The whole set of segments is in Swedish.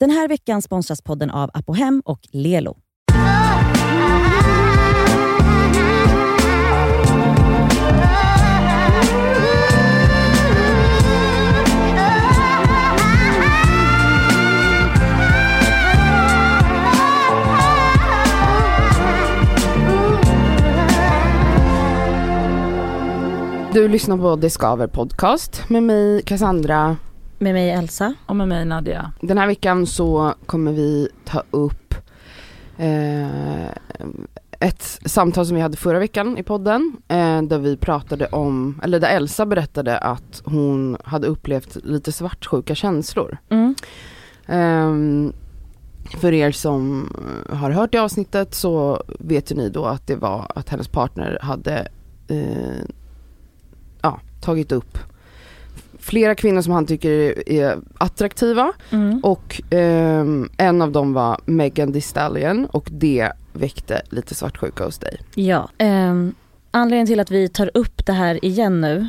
Den här veckan sponsras podden av Apohem och Lelo. Du lyssnar på Det Skaver podcast med mig Cassandra. Med mig Elsa. Och med mig Nadia. Den här veckan så kommer vi ta upp eh, ett samtal som vi hade förra veckan i podden. Eh, där vi pratade om, eller där Elsa berättade att hon hade upplevt lite svartsjuka känslor. Mm. Eh, för er som har hört det avsnittet så vet ju ni då att det var att hennes partner hade eh, ja, tagit upp flera kvinnor som han tycker är attraktiva Mm. och ehm, en av dem var Megan Thee Stallion och det väckte lite svartsjuka hos dig. Ja. ehm, anledningen till att vi tar upp det här igen nu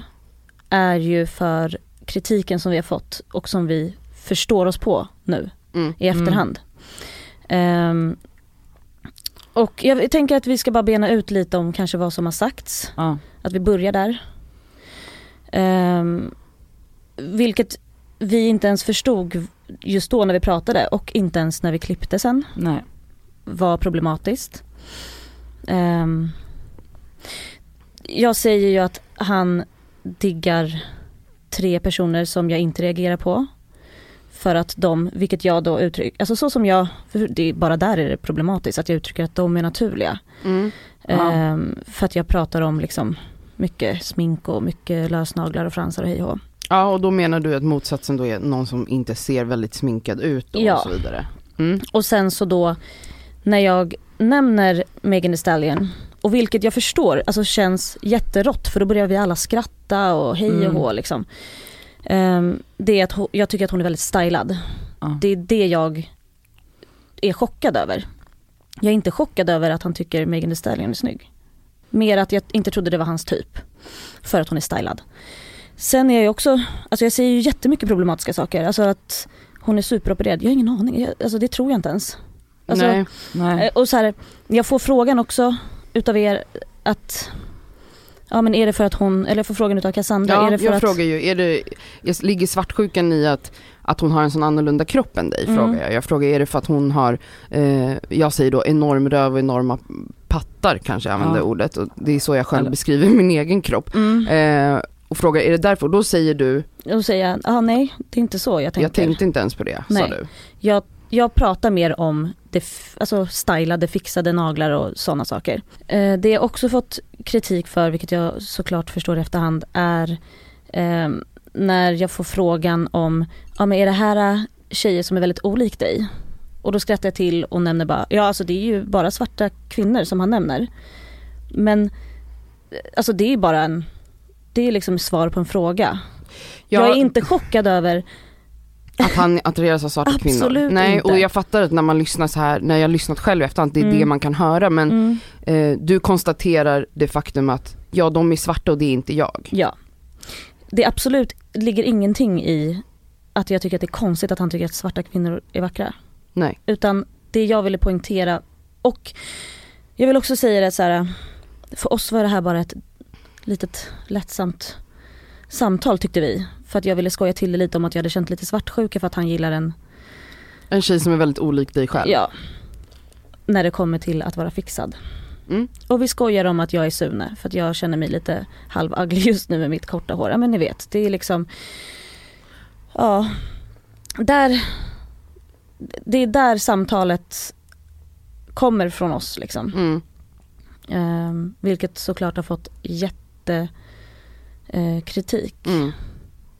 är ju för kritiken som vi har fått och som vi förstår oss på nu Mm. i efterhand. Ehm, och jag tänker att vi ska bara bena ut lite om kanske vad som har sagts. Ja. Att vi börjar där. Ehm, vilket vi inte ens förstod just då när vi pratade och inte ens när vi klippte sen Nej. var problematiskt. Ehm, jag säger ju att han diggar tre personer som jag inte reagerar på. För att de, vilket jag då uttrycker, alltså så som jag, det är bara där är det problematiskt, att jag uttrycker att de är naturliga. Mm. Ehm, för att jag pratar om liksom mycket smink och mycket lösnaglar och fransar och hej och hå. Ja och då menar du att motsatsen då är någon som inte ser väldigt sminkad ut då Ja. och så vidare. Mm. Och sen så då när jag nämner Megan Thee Stallion och vilket jag förstår alltså känns jätterått för då börjar vi alla skratta och hej och Mm. hå liksom. Ehm, det är att jag tycker att hon är väldigt stylad. Ja. Det är det jag är chockad över. Jag är inte chockad över att han tycker Megan Thee Stallion är snygg. Mer att jag inte trodde det var hans typ. För att hon är stylad. Sen är jag ju också, alltså jag säger ju jättemycket problematiska saker. Alltså att hon är superopererad. Jag har ingen aning, jag, alltså det tror jag inte ens. Alltså, Nej. Nej. Eh, Och så här, jag får frågan också utav er att Ja men är det för att hon, eller jag får frågan utav Cassandra, är Ja, det för jag att frågar ju, är det, är- ligger svartsjukan i att, att hon har en sån annorlunda kropp än dig? Mm. Frågar jag. Jag frågar, är det för att hon har, eh, jag säger då enorm röv och enorma pattar kanske jag använder Ja. ordet. Och det är så jag själv Eller- beskriver min egen kropp. mm, Eh, och frågar, är det därför? Och då säger du, då säger jag, ah, nej det är inte så jag tänker. jag tänkte inte ens på det, sa Nej. du. Jag, jag pratar mer om det, alltså stylade, fixade naglar och sådana saker. Eh, det jag också fått kritik för, vilket jag såklart förstår i efterhand, är eh, när jag får frågan om, ja men är det här äh, tjejer som är väldigt olik dig? Och då skrattar jag till och nämner bara, ja alltså det är ju bara svarta kvinnor som han nämner. Men eh, alltså det är bara en, det är liksom svar på en fråga. Ja, Jag är inte chockad över Att han attraheras av svarta kvinnor. Absolut Nej, inte. och jag fattar att när man lyssnar så här, när jag har lyssnat själv efterhand, det är Mm. det man kan höra. Men mm, eh, du konstaterar det faktum att, ja de är svarta och det är inte jag. Ja. Det är absolut ligger ingenting i att jag tycker att det är konstigt att han tycker att svarta kvinnor är vackra. Nej. Utan det jag ville poängtera och jag vill också säga det så här. För oss var det här bara ett litet lättsamt samtal tyckte vi. För att jag ville skoja till det lite om att jag hade känt lite svartsjuka för att han gillar en, En tjej som är väldigt olik dig själv. ja, när det kommer till att vara fixad. Mm. Och vi skojar om att jag är Sune för att jag känner mig lite halvaglig just nu med mitt korta hår. Ja men ni vet, det är liksom Ja, där Det är där samtalet kommer från oss liksom. Mm. Ehm, vilket såklart har fått jätte eh, kritik. Mm.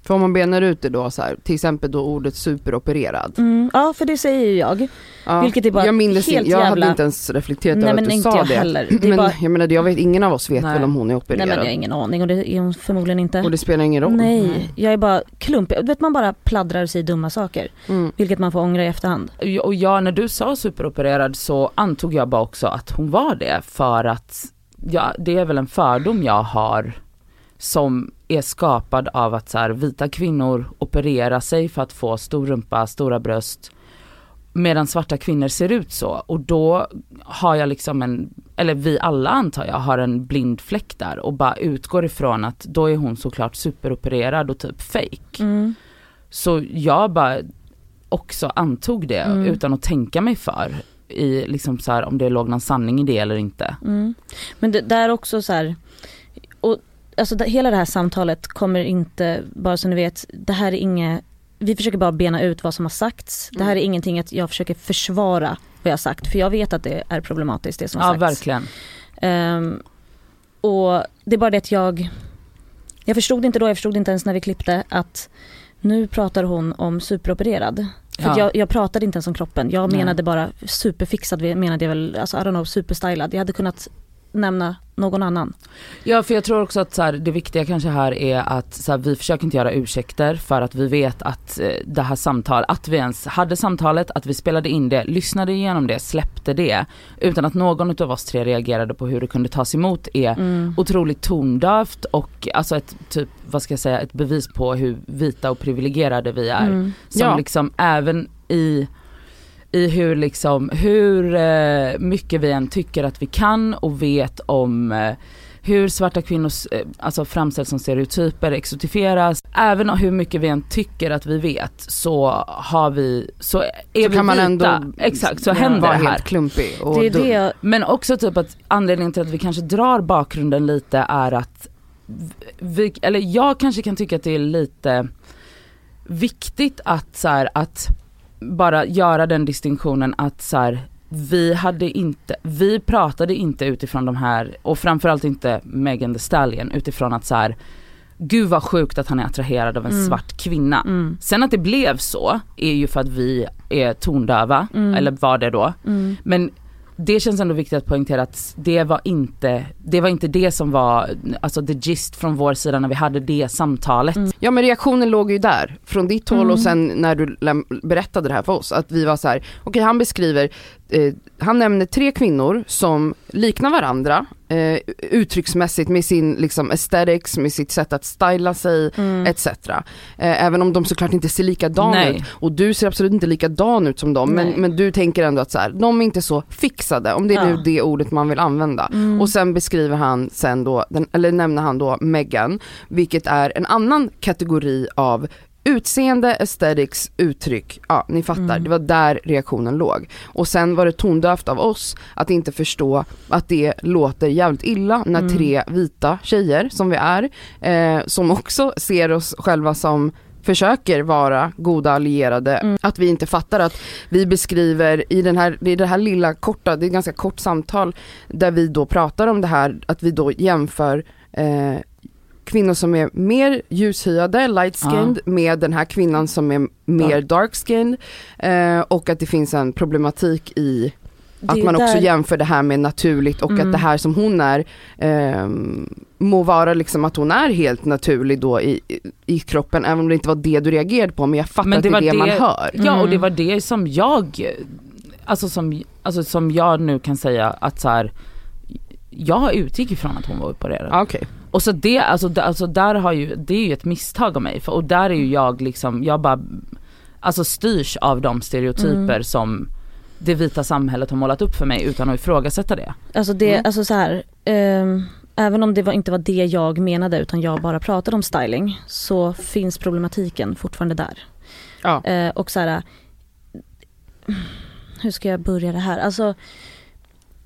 För om man benar ut det då så här, till exempel då ordet superopererad. Mm, ja för det säger ju jag. Ja, Vilket är bara jag minns helt jag jävla- hade inte ens reflekterat Nej över att du inte sa jag det. heller. Det är Men bara, jag menar, jag vet, ingen av oss vet Nej. väl om hon är nej opererad. men jag har ingen aning och det är hon förmodligen inte. Och det spelar ingen roll. Nej, Nej. jag är bara klumpig. Du vet man bara pladdrar och säger dumma saker. Mm. Vilket man får ångra i efterhand. Och ja, när du sa superopererad så antog jag bara också att hon var det för att ja, det är väl en fördom jag har som är skapad av att så här, vita kvinnor opererar sig för att få stor rumpa, stora bröst medan svarta kvinnor ser ut så och då har jag liksom en, eller vi alla antar jag har en blind fläck där och bara utgår ifrån att då är hon såklart superopererad och typ fake. Mm. Så jag bara också antog det Mm. utan att tänka mig för i liksom så här, om det låg någon sanning i det eller inte. Mm. Men det där också så här, och alltså det, hela det här samtalet kommer inte, bara så ni vet, det här är inget, vi försöker bara bena ut vad som har sagts. Det här är ingenting att jag försöker försvara vad jag har sagt, för jag vet att det är problematiskt det som har Ja sagts. verkligen. Ehm, och det är bara det att jag, jag förstod inte då, jag förstod inte ens när vi klippte att nu pratar hon om superopererad. För Ja. jag, jag pratade inte ens om kroppen, jag Nej. menade bara superfixad, menade jag väl, alltså I don't know, superstylad. Jag hade kunnat nämna någon annan. Ja för jag tror också att så här, det viktiga kanske här är att så här, vi försöker inte göra ursäkter för att vi vet att eh, det här samtalet, att vi ens hade samtalet, att vi spelade in det, lyssnade igenom det, släppte det utan att någon av oss tre reagerade på hur det kunde tas emot är Mm. otroligt tondövt och alltså ett typ, vad ska jag säga, ett bevis på hur vita och privilegierade vi är. Mm. Som Ja. liksom även i, i hur liksom, hur eh, mycket vi än tycker att vi kan och vet om eh, hur svarta kvinnor eh, alltså framställs som stereotyper, exotifieras. Även hur mycket vi än tycker att vi vet så har vi, så är Så vi kan man vita. ändå Exakt, så händer vara det här. helt klumpig och Det är det jag, Men också typ att anledningen till att vi kanske drar bakgrunden lite är att vi, eller jag kanske kan tycka att det är lite viktigt att så här, att bara göra den distinktionen att så här, vi hade inte, vi pratade inte utifrån de här, och framförallt inte Megan Thee Stallion utifrån att så här, gud vad sjukt att han är attraherad av en Mm. svart kvinna. mm, Sen att det blev så är ju för att vi är tondöva, Mm. eller var det då. mm, Men det känns ändå viktigt att poängtera att det var inte det, var inte det som var alltså the gist från vår sida när vi hade det samtalet. Mm. Ja men reaktionen låg ju där, från ditt håll Mm. och sen när du berättade det här för oss, att vi var så här: okej han beskriver, eh, han nämner tre kvinnor som liknar varandra eh, uttrycksmässigt med sin liksom aesthetics, med sitt sätt att styla sig mm. etc. Eh, även om de såklart inte ser likadana ut och du ser absolut inte likadan ut som dem men, men du tänker ändå att så här, de är inte så fixade, om det är nu Ja. det ordet man vill använda. Mm. Och sen beskriver han sen då, den, eller nämner han då Megan, vilket är en annan kategori av utseende, aesthetics, uttryck, ja ni fattar, Mm. det var där reaktionen låg. Och sen var det tondövt av oss att inte förstå att det låter jävligt illa när Mm. tre vita tjejer som vi är, eh, som också ser oss själva som försöker vara goda allierade, Mm. att vi inte fattar att vi beskriver i den här, i det här lilla korta, det är ett ganska kort samtal där vi då pratar om det här, att vi då jämför eh, kvinnor som är mer ljushyade, light skinned, med den här kvinnan som är mer dark skinned eh, och att det finns en problematik i Det att man också där- jämför det här med naturligt och Mm. att det här som hon är ehm, må vara liksom att hon är helt naturlig då i, i, kroppen även om det inte var det du reagerade på men jag fattar Men att det det är det, man det- hör. Ja och det Mm. var det som jag, alltså som, alltså som jag nu kan säga att så här. Jag utgick ifrån att hon var opererad. Ah, Okej. Och så det, alltså, d- alltså där har ju, det är ju ett misstag av mig för, och där är ju jag liksom, jag bara, alltså styrs av de stereotyper Mm. som det vita samhället har målat upp för mig utan att ifrågasätta det. Alltså det, Mm. alltså så här, ehm, även om det var, inte var det jag menade utan jag bara pratade om styling så finns problematiken fortfarande där. Ja. Eh, och så här, hur ska jag börja det här? Alltså,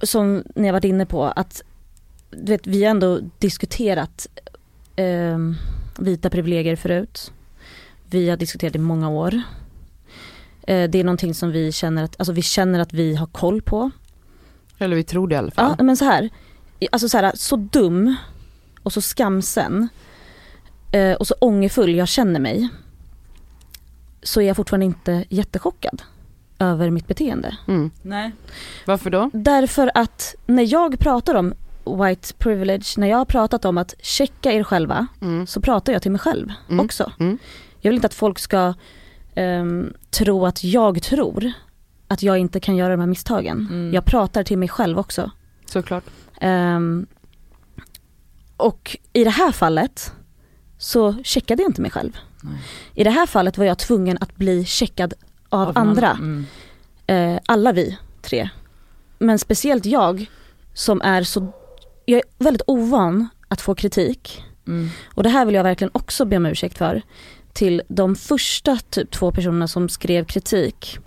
som ni har varit inne på att du vet, vi har ändå diskuterat ehm, vita privilegier förut. Vi har diskuterat i många år. Eh, det är någonting som vi känner att, alltså vi känner att vi har koll på. Eller vi tror det i alla fall. Ja men så här, alltså så här, så dum och så skamsen eh, och så ångerfull jag känner mig så är jag fortfarande inte jättechockad över mitt beteende. Mm. Nej. Varför då? Därför att när jag pratar om white privilege, när jag har pratat om att checka er själva Mm. så pratar jag till mig själv Mm. också. Mm. Jag vill inte att folk ska ehm, tro att jag tror att jag inte kan göra de här misstagen. Mm. Jag pratar till mig själv också. Såklart. Ehm, och i det här fallet så checkade jag inte mig själv. Nej. I det här fallet var jag tvungen att bli checkad av, någon- andra. Mm. eh, alla vi tre, men speciellt jag som är så, jag är väldigt ovan att få kritik. Mm. Och det här vill jag verkligen också be om ursäkt för. Till de första typ två personerna som skrev kritik.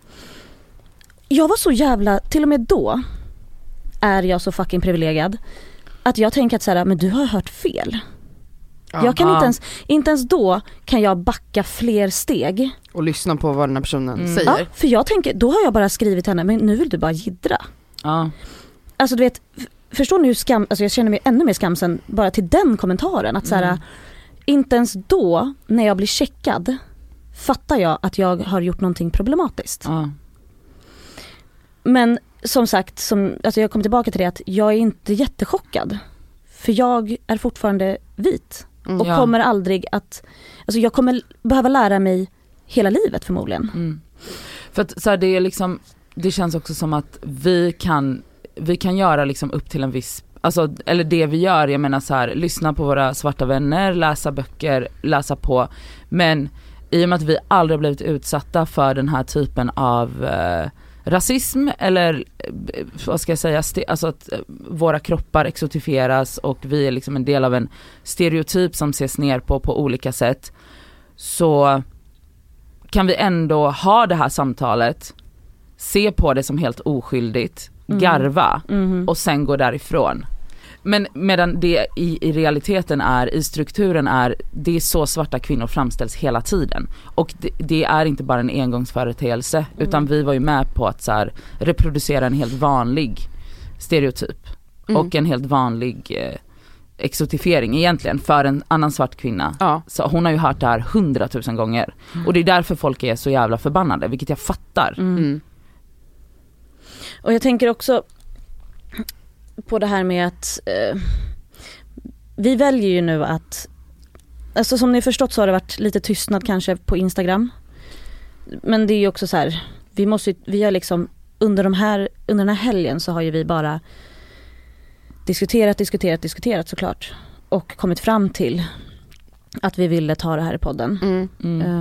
Jag var så jävla, till och med då är jag så fucking privilegierad. Att jag tänker att så här, men du har hört fel. Jag kan Ja. inte ens, inte ens då kan jag backa fler steg. Och lyssna på vad den här personen Mm. säger. Ja, för jag tänker, då har jag bara skrivit henne, men nu vill du bara jiddra. Ja. Alltså du vet, förstår ni hur skam, alltså jag känner mig ännu mer skamsen bara till den kommentaren. Att så här, Mm. inte ens då, när jag blir checkad, fattar jag att jag har gjort någonting problematiskt. Ja. Men som sagt, som, alltså jag kommer tillbaka till det att jag är inte jättechockad. För jag är fortfarande vit Mm. och Ja. kommer aldrig att, alltså jag kommer behöva lära mig hela livet förmodligen. Mm. För att så här, det är liksom, det känns också som att vi kan, vi kan göra liksom upp till en viss, alltså eller det vi gör, jag menar så här, lyssna på våra svarta vänner, läsa böcker, läsa på. Men i och med att vi aldrig blivit utsatta för den här typen av eh, rasism eller eh, vad ska jag säga, alltså att eh, våra kroppar exotifieras och vi är liksom en del av en stereotyp som ses ner på på olika sätt. Så kan vi ändå ha det här samtalet, se på det som helt oskyldigt, Mm. garva Mhm. och sen gå därifrån. Men medan det i, i realiteten är, i strukturen är, det är så svarta kvinnor framställs hela tiden. Och det, det är inte bara en engångsföreteelse utan vi var ju med på att så här, reproducera en helt vanlig stereotyp Mm. och en helt vanlig eh, exotifiering egentligen för en annan svart kvinna. Ja. Så hon har ju hört det här hundratusen gånger. Och det är därför folk är så jävla förbannade, vilket jag fattar. Och jag tänker också på det här med att eh, vi väljer ju nu att, alltså som ni förstått så har det varit lite tystnad kanske på Instagram. Men det är ju också så här, vi måste vi har liksom under de här, under den här helgen så har ju vi bara diskuterat, diskuterat, diskuterat såklart. Och kommit fram till att vi ville ta det här i podden. Mm. Mm.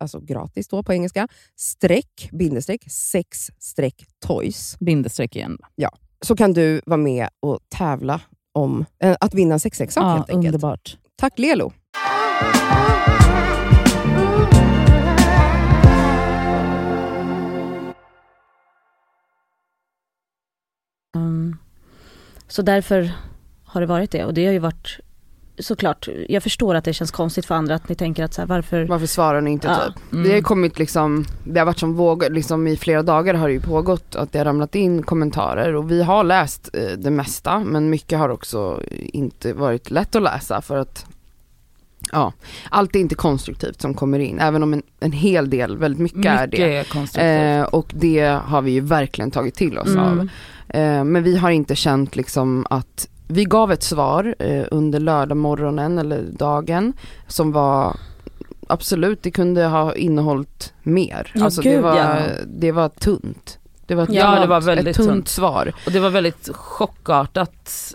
alltså gratis då på engelska, streck, bindestreck, sex streck toys. Bindestreck igen. Så kan du vara med och tävla om eh, att vinna en sexleksak Ja, helt enkelt. underbart. Tack Lelo! Mm. Så därför har det varit det och det har ju varit såklart, jag förstår att det känns konstigt för andra att ni tänker att så här, varför Varför svarar ni inte Ja. typ? Mm. Det har kommit liksom, det har varit som vågor, liksom i flera dagar har det ju pågått att det har ramlat in kommentarer och vi har läst eh, det mesta men mycket har också inte varit lätt att läsa för att Ja, allt är inte konstruktivt som kommer in, även om en, en hel del, väldigt mycket, är det. Mycket konstruktivt. Eh, och det har vi ju verkligen tagit till oss av. Mm. Eh, men vi har inte känt liksom att, vi gav ett svar eh, under lördag morgonen eller dagen som var Absolut, det kunde ha innehållit mer. Ja, alltså det gud, var, ja. det var tunt. Det var ett, Ja, tunt, det var väldigt tunt, tunt. svar. Och det var väldigt chockartat.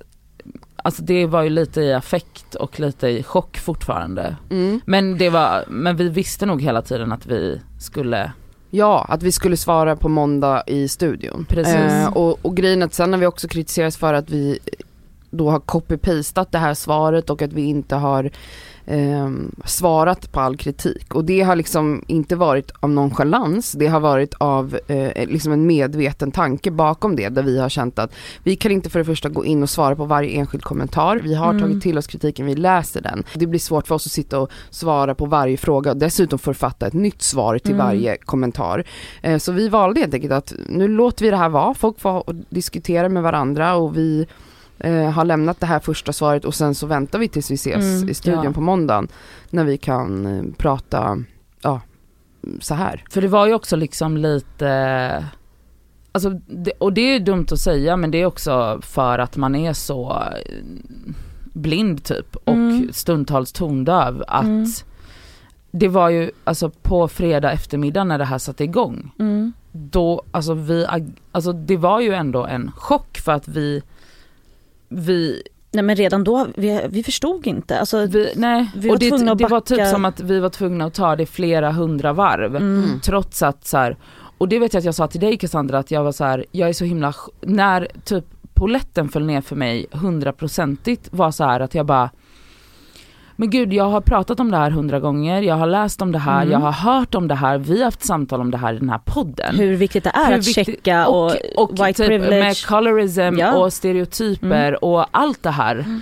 Alltså det var ju lite i affekt och lite i chock fortfarande. Mm. Men det var, men vi visste nog hela tiden att vi skulle, Ja, att vi skulle svara på måndag i studion. Precis. Eh, och, och grejen att sen har vi också kritiserats för att vi då har copy-pastat det här svaret och att vi inte har ehm, svarat på all kritik. Och det har liksom inte varit av nonchalans, det har varit av eh, liksom en medveten tanke bakom det, där vi har känt att vi kan inte för det första gå in och svara på varje enskild kommentar. Vi har Mm. tagit till oss kritiken, vi läser den. Det blir svårt för oss att sitta och svara på varje fråga och dessutom författa ett nytt svar till Mm. varje kommentar. Eh, Så vi valde helt enkelt att nu låter vi det här vara, folk får diskutera med varandra och vi eh, har lämnat det här första svaret och sen så väntar vi tills vi ses Mm, i studion ja. på måndagen när vi kan eh, prata, ja, så här. för det var ju också liksom lite Alltså, det, och det är dumt att säga men det är också för att man är så eh, blind typ och Mm. stundtals tondöv att Mm. det var ju alltså på fredag eftermiddag när det här satte igång Mm. då, alltså vi, alltså det var ju ändå en chock för att vi, vi, Nej men redan då, vi, vi förstod inte. Alltså, vi nej, Vi och det, det var typ som att vi var tvungna att ta det flera hundra varv. mm. Trots att så här, och det vet jag att jag sa till dig Cassandra att jag var så här, jag är så himla, när typ poletten föll ner för mig hundraprocentigt var så här att jag bara men gud jag har pratat om det här hundra gånger, jag har läst om det här, Mm. jag har hört om det här, vi har haft samtal om det här i den här podden. Hur viktigt det är Hur att viktigt- checka och, och white typ privilege. med colorism Ja. och stereotyper och allt det här. Mm.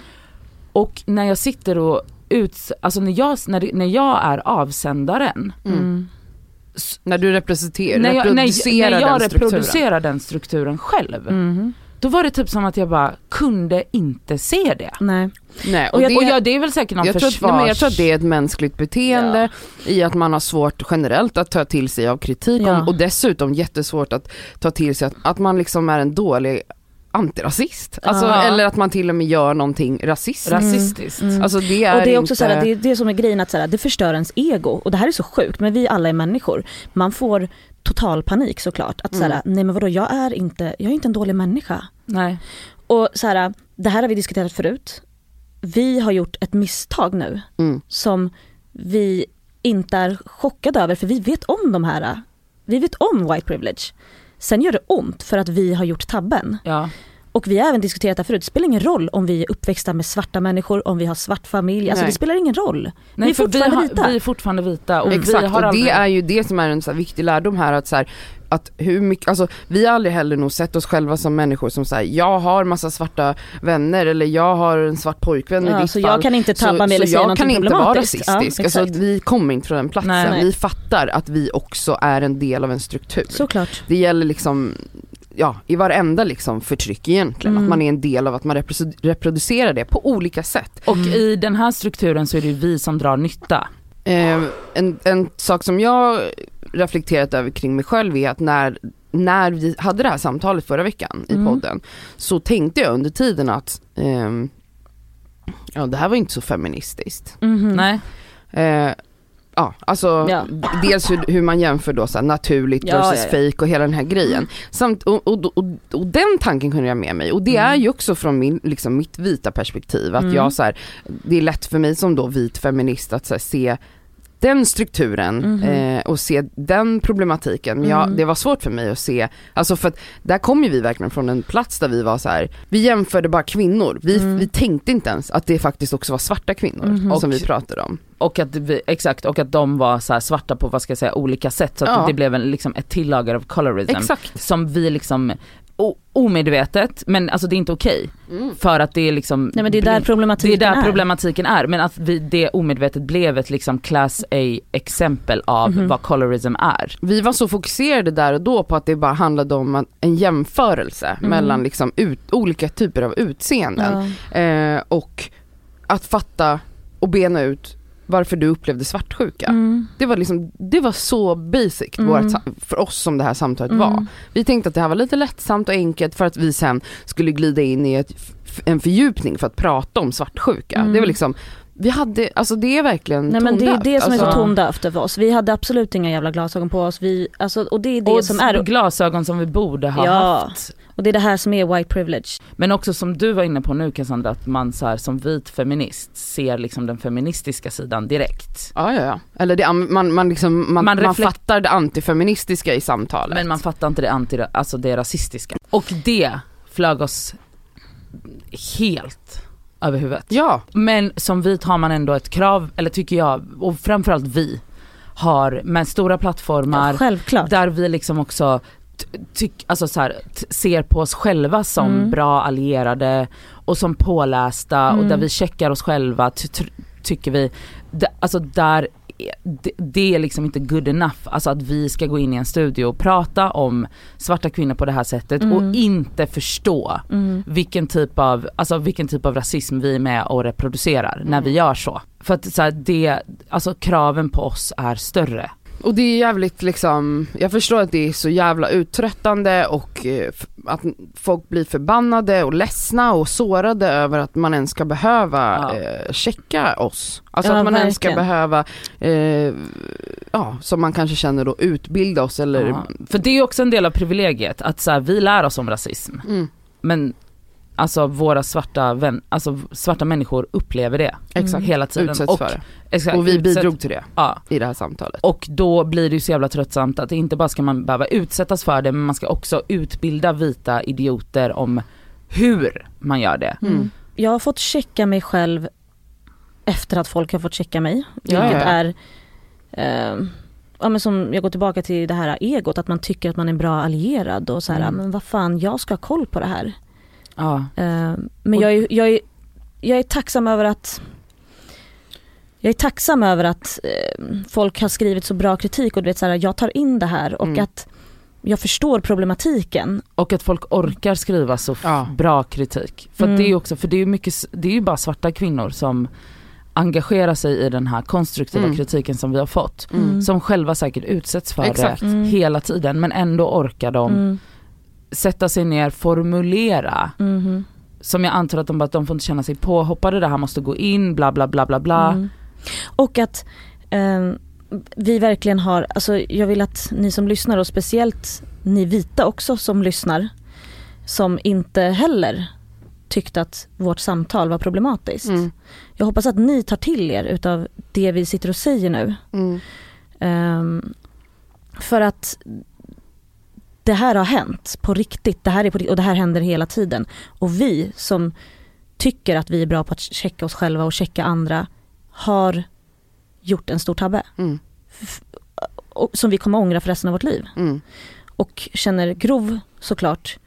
Och när jag sitter och ut, alltså när jag, när, när jag är avsändaren, Mm. Mm. När du representerar, när jag, när, reproducerar när jag den strukturen. reproducerar den strukturen själv, Mhm. Då var det typ som att jag bara kunde inte se det. Nej. Nej, Och, och, jag, det, och jag, det är väl säkert någon jag, tror att, försvars... nej, jag tror att det är ett mänskligt beteende i att man har svårt generellt att ta till sig av kritik Ja. och, och dessutom jättesvårt att ta till sig att, att man liksom är en dålig antirasist. Alltså, Ja. Eller att man till och med gör någonting rasistiskt. rasistiskt. Mm. Alltså det är, och det är också inte... så här, det är det som är grejen att så här, det förstör ens ego och det här är så sjukt men vi alla är människor. Man får total panik såklart att Mm. nej men vadå jag är inte, jag är inte en dålig människa. Nej. Och så här, det här har vi diskuterat förut. Vi har gjort ett misstag nu Mm. som vi inte är chockade över för vi vet om de här, vi vet om white privilege. Sen gör det ont för att vi har gjort tabben. Ja. Och vi har även diskuterat det här förut, det spelar ingen roll om vi är uppväxta med svarta människor, om vi har svart familj, alltså Nej. det spelar ingen roll. Nej, Vi är fortfarande har, vita. Vi är fortfarande vita och vi Exakt, har och aldrig... det är ju det som är en så här viktig lärdom här att så här, att hur mycket, alltså vi har aldrig heller nog sett oss själva som människor som säger jag har massa svarta vänner eller jag har en svart pojkvän i Ja, ditt så fall. jag kan inte tabba mig eller så säga jag kan inte vara problematiskt. Ja, rasistisk. alltså, vi kommer inte från den platsen. Nej, nej. Vi fattar att vi också är en del av en struktur. Såklart. Det gäller liksom Ja, i varenda liksom förtryck egentligen, Mm. att man är en del av att man reprodu- reproducerar det på olika sätt. Och i den här strukturen så är det ju vi som drar nytta. Eh, en, en sak som jag reflekterat över kring mig själv är att när, när vi hade det här samtalet förra veckan i Mm. podden så tänkte jag under tiden att ehm, ja det här var inte så feministiskt. Mhm. Nej. Eh, ja, alltså Ja. dels hur, hur man jämför då så här, naturligt Ja, versus ja, fake och hela den här grejen. Samt, och, och, och, och den tanken kunde jag med mig och det Mm. är ju också från min, liksom, mitt vita perspektiv att Mm. jag så här, det är lätt för mig som då vit feminist att så här, se den strukturen Mhm. eh, och se den problematiken. Men jag, Mm. det var svårt för mig att se, alltså för att där kom ju vi verkligen från en plats där vi var så här, vi jämförde bara kvinnor. Vi, Mm. vi tänkte inte ens att det faktiskt också var svarta kvinnor Mhm. som Och- vi pratade om. Och att vi, exakt, och att de var så svarta på vad ska jag säga, olika sätt så att Ja. det blev en, liksom ett tillager av colorism. Exakt. Som vi liksom, omedvetet, men alltså det är inte okej. För att det är liksom Nej men det är där det problematiken är där är. problematiken är, men att vi, det omedvetet blev ett liksom class A exempel av Mhm. vad colorism är. Vi var så fokuserade där och då på att det bara handlade om en- en jämförelse Mm. mellan liksom ut, olika typer av utseenden. Ja. Eh, och att fatta och bena ut varför du upplevde svartsjuka. Mm. Det var liksom, det var så basic Mm. vårt, för oss som det här samtalet var. Mm. Vi tänkte att det här var lite lättsamt och enkelt för att vi sen skulle glida in i ett, en fördjupning för att prata om svartsjuka. Mm. Det var liksom, vi hade, alltså det är verkligen Nej men det är det som är så alltså, tondövt för oss. Vi hade absolut inga jävla glasögon på oss. Vi, alltså, och det är det och som är, glasögon som vi borde ha Ja. haft. Och det är det här som är white privilege. Men också som du var inne på nu Cassandra, att man så här, som vit feminist ser liksom den feministiska sidan direkt. Ja, ja, ja. Eller det, man, man, liksom, man, Man man, fattar det antifeministiska i samtalet. Men man fattar inte det anti, alltså det rasistiska. Och det flög oss helt över huvudet. Ja, Men som vit har man ändå ett krav, eller tycker jag, och framförallt vi, har med stora plattformar Ja, där vi liksom också tyck, alltså så här, ser på oss själva som Mm. bra allierade och som pålästa och Mm. där vi checkar oss själva ty- ty- tycker vi, alltså där det, det är liksom inte good enough, alltså att vi ska gå in i en studio och prata om svarta kvinnor på det här sättet Mm. och inte förstå Mm. vilken typ av, alltså vilken typ av rasism vi är med och reproducerar när vi gör så. För att så här, det, alltså kraven på oss är större. Och det är jävligt liksom, jag förstår att det är så jävla uttröttande och eh, att folk blir förbannade och ledsna och sårade över att man ens ska behöva Ja. eh, checka oss. Alltså Ja, att man ens ska verkligen. behöva, eh, ja som man kanske känner då utbilda oss eller Ja. För det är också en del av privilegiet, att så här, vi lär oss om rasism. mm, Men alltså våra svarta, vän, alltså, svarta människor upplever det exakt, hela tiden. utsätts och, för det. exakt, Och vi utsätt- bidrog till det Ja, i det här samtalet. och då blir det ju så jävla tröttsamt att inte bara ska man behöva utsättas för det, men man ska också utbilda vita idioter om hur man gör det. Mm. Jag har fått checka mig själv efter att folk har fått checka mig. Ja, Vilket ja. är, eh, ja men som jag går tillbaka till det här egot, att man tycker att man är en bra allierad och så här, Mm. men vad fan jag ska ha koll på det här. Ja. Eh, men jag är, jag, är, jag är tacksam över att jag är tacksam över att eh, folk har skrivit så bra kritik och du vet så här, jag tar in det här och Mm. att jag förstår problematiken. Och att folk orkar skriva så Ja. bra kritik. För Mm. det är ju också, för det är ju mycket, det är ju bara svarta kvinnor som engagerar sig i den här konstruktiva Mm. kritiken som vi har fått. Mm. Som själva säkert utsätts för Exakt. det Mm. hela tiden men ändå orkar de Mm. Sätta sig ner, formulera Mhm. som jag antar att de bara, att de får inte känna sig påhoppade, det här måste gå in, bla bla bla bla bla. Mm. Och att eh, vi verkligen har, alltså jag vill att ni som lyssnar och speciellt ni vita också som lyssnar, som inte heller tyckte att vårt samtal var problematiskt. Mm. Jag hoppas att ni tar till er utav det vi sitter och säger nu. Mm. Ehm, för att det här har hänt på riktigt, det här är på, och det här händer hela tiden. Och vi som tycker att vi är bra på att checka oss själva och checka andra har gjort en stor tabbe. Mm. Som vi kommer ångra för resten av vårt liv. Mm. Och känner grov såklart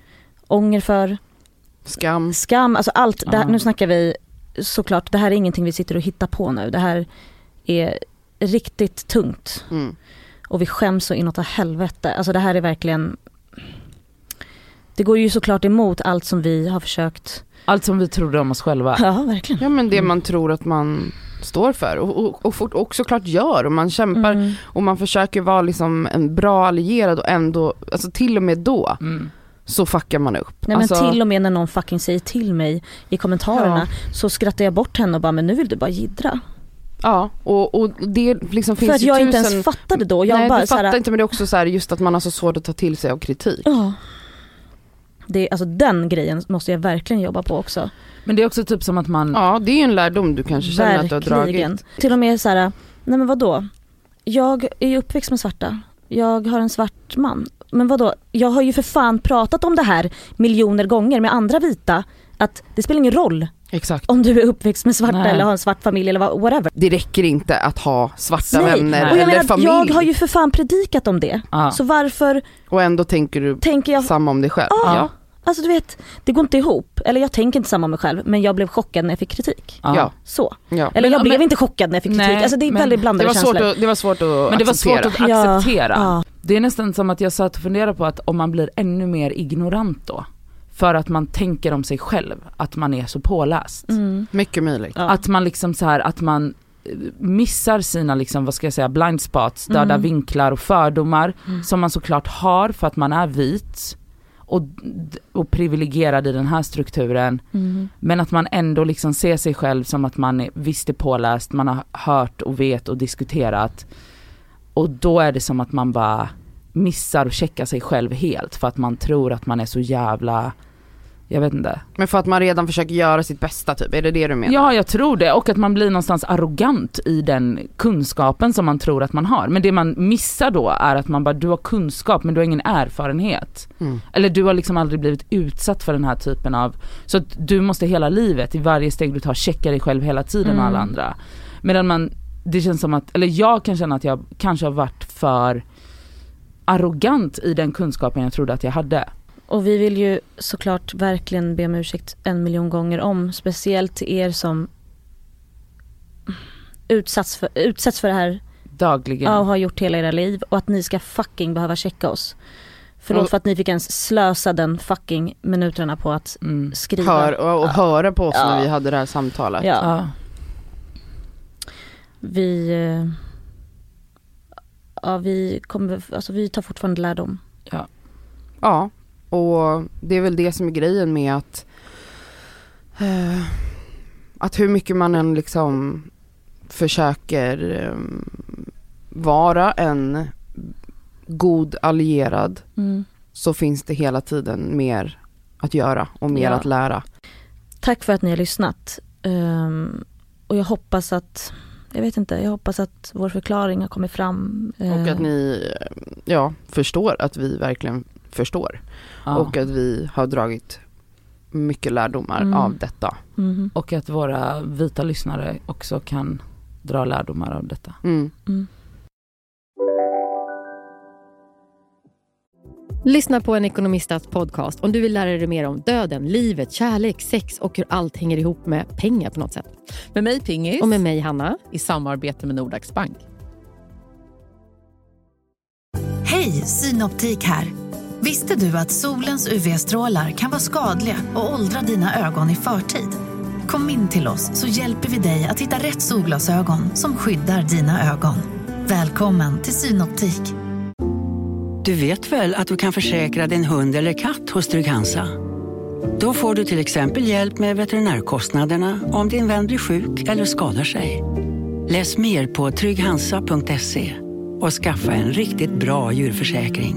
ånger för, Skam. skam, alltså allt. Här, nu snackar vi såklart, det här är ingenting vi sitter och hittar på nu. Det här är riktigt tungt. Mm. Och vi skäms så inåt helvete. Alltså det här är verkligen Det går ju såklart emot allt som vi har försökt Allt som vi trodde om oss själva. Ja verkligen Ja men det man tror att man står för och, och, och, fort- och såklart gör och man kämpar Mm. och man försöker vara liksom en bra allierad och ändå, alltså till och med då Mm. så fuckar man upp. Nej men alltså, till och med när någon fucking säger till mig i kommentarerna så skrattar jag bort henne och bara men nu vill du bara jiddra. Ja och, och det liksom finns För att ju jag tusen... inte ens fattade då. Jag Nej bara du så här, fattar inte men det är också så här, just att man har så svårt att ta till sig av kritik. Ja. Det, är- alltså den grejen måste jag verkligen jobba på också. Men det är också typ som att man, Ja det är ju en lärdom du kanske känner att du har Verkligen. dragit. Till och med så här, nej men vadå? Jag är ju uppväxt med svarta. Jag har en svart man. Men vadå? Jag har ju för fan pratat om det här miljoner gånger med andra vita. Att det spelar ingen roll Exakt. om du är uppväxt med svarta Nej. eller har en svart familj eller whatever. Det räcker inte att ha svarta Nej. vänner Nej. Eller menar, familj jag har ju för fan predikat om det. ja. Så varför och ändå tänker du tänker jag samma om dig själv. Ja. Ja. Alltså du vet, det går inte ihop. Eller jag tänker inte samma om mig själv men jag blev chockad när jag fick kritik. ja. Så. Ja. Eller Men- jag blev men- inte chockad när jag fick kritik. Nej, alltså det är men väldigt Det blandade var, svårt känslor. att, det var svårt att Men det var acceptera. svårt att acceptera. ja. Det är nästan som att jag satt och funderade på att om man blir ännu mer ignorant då. För att man tänker om sig själv att man är så påläst. Mm. Mycket möjligt. Ja. Att man liksom så här, att man eh, missar sina liksom, vad ska jag säga, blind spots, döda Mm. vinklar och fördomar Mm. som man såklart har för att man är vit och, och privilegierad i den här strukturen. Mm. Men att man ändå liksom ser sig själv som att man är, visst är påläst, man har hört och vet och diskuterat. Och då är det som att man bara missar att checka sig själv helt för att man tror att man är så jävla, jag vet inte. Men för att man redan försöker göra sitt bästa typ, är det det du menar? Ja jag tror det och att man blir någonstans arrogant i den kunskapen som man tror att man har. Men det man missar då är att man bara, du har kunskap men du har ingen erfarenhet. Mm. Eller du har liksom aldrig blivit utsatt för den här typen av, så att du måste hela livet, i varje steg du tar, checka dig själv hela tiden Mm. och alla andra. Medan man, det känns som att, eller jag kan känna att jag kanske har varit för arrogant i den kunskapen jag trodde att jag hade. Och vi vill ju såklart verkligen be om ursäkt en miljon gånger om. Speciellt till er som utsatts för, utsätts för det här Dagligen. ja, och har gjort hela era liv. Och att ni ska fucking behöva checka oss. Förlåt Och- för att ni fick ens slösa den fucking minuterna på att Mm. skriva. Hör, och, och Ja. höra på oss Ja. när vi hade det här samtalet. Ja, Ja. vi, eh, ja, vi, kommer, alltså, vi tar fortfarande lärdom. Ja, och det är väl det som är grejen med att eh, att hur mycket man än liksom försöker eh, vara en god allierad Mm. så finns det hela tiden mer att göra och mer Ja. att lära. Tack för att ni har lyssnat. Ehm, och jag hoppas att, jag vet inte, jag hoppas att vår förklaring har kommit fram. Och Eh, att ni eh, ja, förstår att vi verkligen förstår. Ja. Och att vi har dragit mycket lärdomar Mm. av detta. mhm, Och att våra vita lyssnare också kan dra lärdomar av detta. Mm. mm. Lyssna på en ekonomistats podcast om du vill lära dig mer om döden, livet, kärlek, sex och hur allt hänger ihop med pengar på något sätt. Med mig Pingis Och med mig Hanna. i samarbete med Nordax Bank. Hej, Synoptik här. Visste du att solens UV-strålar kan vara skadliga och åldra dina ögon i förtid? Kom in till oss så hjälper vi dig att hitta rätt solglasögon som skyddar dina ögon. Välkommen till Synoptik. Du vet väl att du kan försäkra din hund eller katt hos Trygg-Hansa? Då får du till exempel hjälp med veterinärkostnaderna om din vän blir sjuk eller skadar sig. Läs mer på trygghansa.se och skaffa en riktigt bra djurförsäkring.